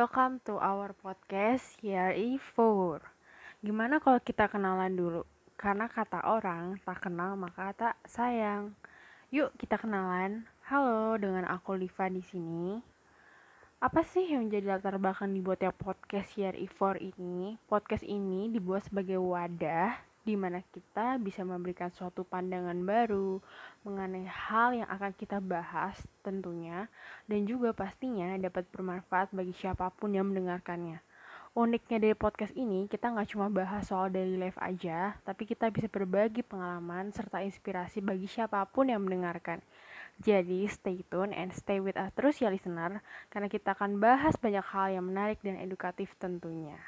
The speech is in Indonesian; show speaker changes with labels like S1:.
S1: Welcome to our podcast YRI 4 Gimana kalau kita kenalan dulu? Karena kata orang, tak kenal maka tak sayang. Yuk kita kenalan. Halo, dengan aku Liva di sini. Apa sih yang menjadi latar belakang dibuatnya podcast YRI 4 ini? Podcast ini dibuat sebagai wadah di mana kita bisa memberikan suatu pandangan baru mengenai hal yang akan kita bahas tentunya dan juga pastinya dapat bermanfaat bagi siapa pun yang mendengarkannya. Uniknya dari podcast ini, kita nggak cuma bahas soal daily life aja, tapi kita bisa berbagi pengalaman serta inspirasi bagi siapa pun yang mendengarkan. Jadi stay tune and stay with us terus ya listener, karena kita akan bahas banyak hal yang menarik dan edukatif tentunya.